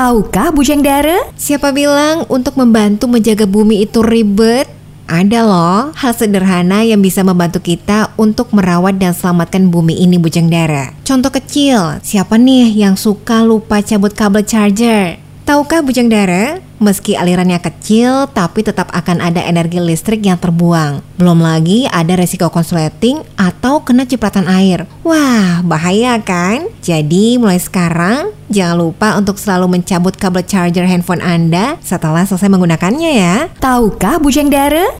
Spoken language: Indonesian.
Tahukah Bujang Dara? Siapa bilang untuk membantu menjaga bumi itu ribet? Ada loh hal sederhana yang bisa membantu kita untuk merawat dan selamatkan bumi ini Bujang Dara. Contoh kecil, siapa nih yang suka lupa cabut kabel charger? Tahukah Bujang Dara, meski alirannya kecil tapi tetap akan ada energi listrik yang terbuang. Belum lagi ada resiko konsleting atau kena cipratan air. Wah, bahaya kan? Jadi mulai sekarang jangan lupa untuk selalu mencabut kabel charger handphone Anda setelah selesai menggunakannya ya. Tahukah Bujang Dara?